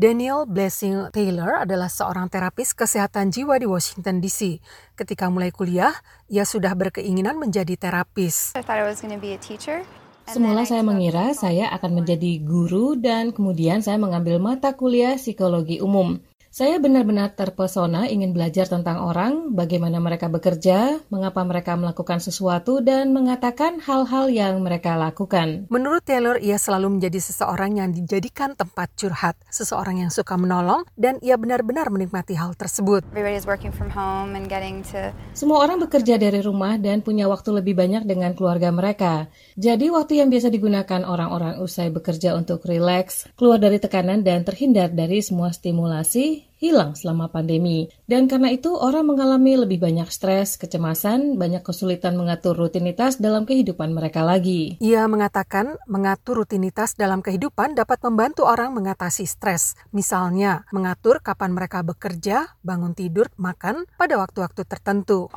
Daniel Blessing Taylor adalah seorang terapis kesehatan jiwa di Washington DC. Ketika mulai kuliah, ia sudah berkeinginan menjadi terapis. Semula saya mengira saya akan menjadi guru dan kemudian saya mengambil mata kuliah psikologi umum. Saya benar-benar terpesona ingin belajar tentang orang, bagaimana mereka bekerja, mengapa mereka melakukan sesuatu, dan mengatakan hal-hal yang mereka lakukan. Menurut Taylor, ia selalu menjadi seseorang yang dijadikan tempat curhat, seseorang yang suka menolong, dan ia benar-benar menikmati hal tersebut. Semua orang bekerja dari rumah dan punya waktu lebih banyak dengan keluarga mereka. Jadi waktu yang biasa digunakan orang-orang usai bekerja untuk rileks, keluar dari tekanan dan terhindar dari semua stimulasi Bye. Hilang selama pandemi. Dan karena itu orang mengalami lebih banyak stres, kecemasan, banyak kesulitan mengatur rutinitas dalam kehidupan mereka lagi. Ia mengatakan mengatur rutinitas dalam kehidupan dapat membantu orang mengatasi stres. Misalnya, mengatur kapan mereka bekerja, bangun tidur, makan pada waktu-waktu tertentu.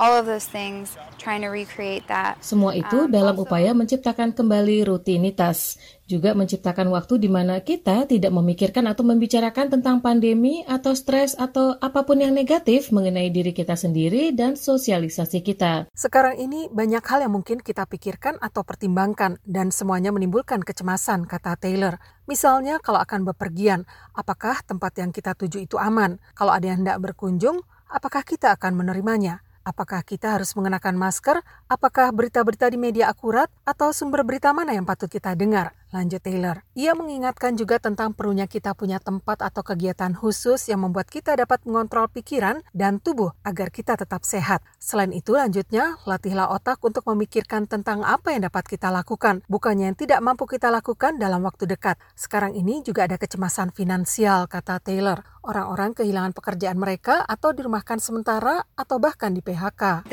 Semua itu um, dalam upaya menciptakan kembali rutinitas juga menciptakan waktu di mana kita tidak memikirkan atau membicarakan tentang pandemi atau stres atau apa pun yang negatif mengenai diri kita sendiri dan sosialisasi kita. Sekarang ini banyak hal yang mungkin kita pikirkan atau pertimbangkan dan semuanya menimbulkan kecemasan, kata Taylor. Misalnya kalau akan bepergian, apakah tempat yang kita tuju itu aman? Kalau ada yang hendak berkunjung, apakah kita akan menerimanya? Apakah kita harus mengenakan masker? Apakah berita-berita di media akurat? Atau sumber berita mana yang patut kita dengar? Lanjut Taylor. Ia mengingatkan juga tentang perlunya kita punya tempat atau kegiatan khusus yang membuat kita dapat mengontrol pikiran dan tubuh agar kita tetap sehat. Selain itu, lanjutnya, latihlah otak untuk memikirkan tentang apa yang dapat kita lakukan, bukannya yang tidak mampu kita lakukan dalam waktu dekat. Sekarang ini juga ada kecemasan finansial, kata Taylor. Orang-orang kehilangan pekerjaan mereka atau dirumahkan sementara atau bahkan di PHK.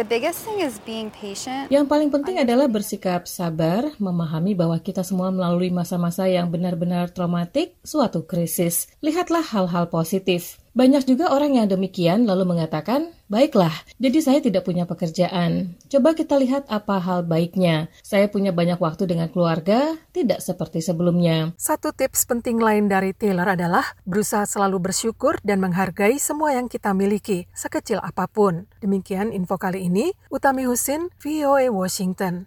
Yang paling penting adalah bersikap sabar, memahami bahwa kita semua melalui masa-masa yang benar-benar traumatik, suatu krisis. Lihatlah hal-hal positif. Banyak juga orang yang demikian lalu mengatakan, baiklah, jadi saya tidak punya pekerjaan. Coba kita lihat apa hal baiknya. Saya punya banyak waktu dengan keluarga, tidak seperti sebelumnya. Satu tips penting lain dari Taylor adalah berusaha selalu bersyukur dan menghargai semua yang kita miliki, sekecil apa pun. Demikian info kali ini, Utami Husin, VOA Washington.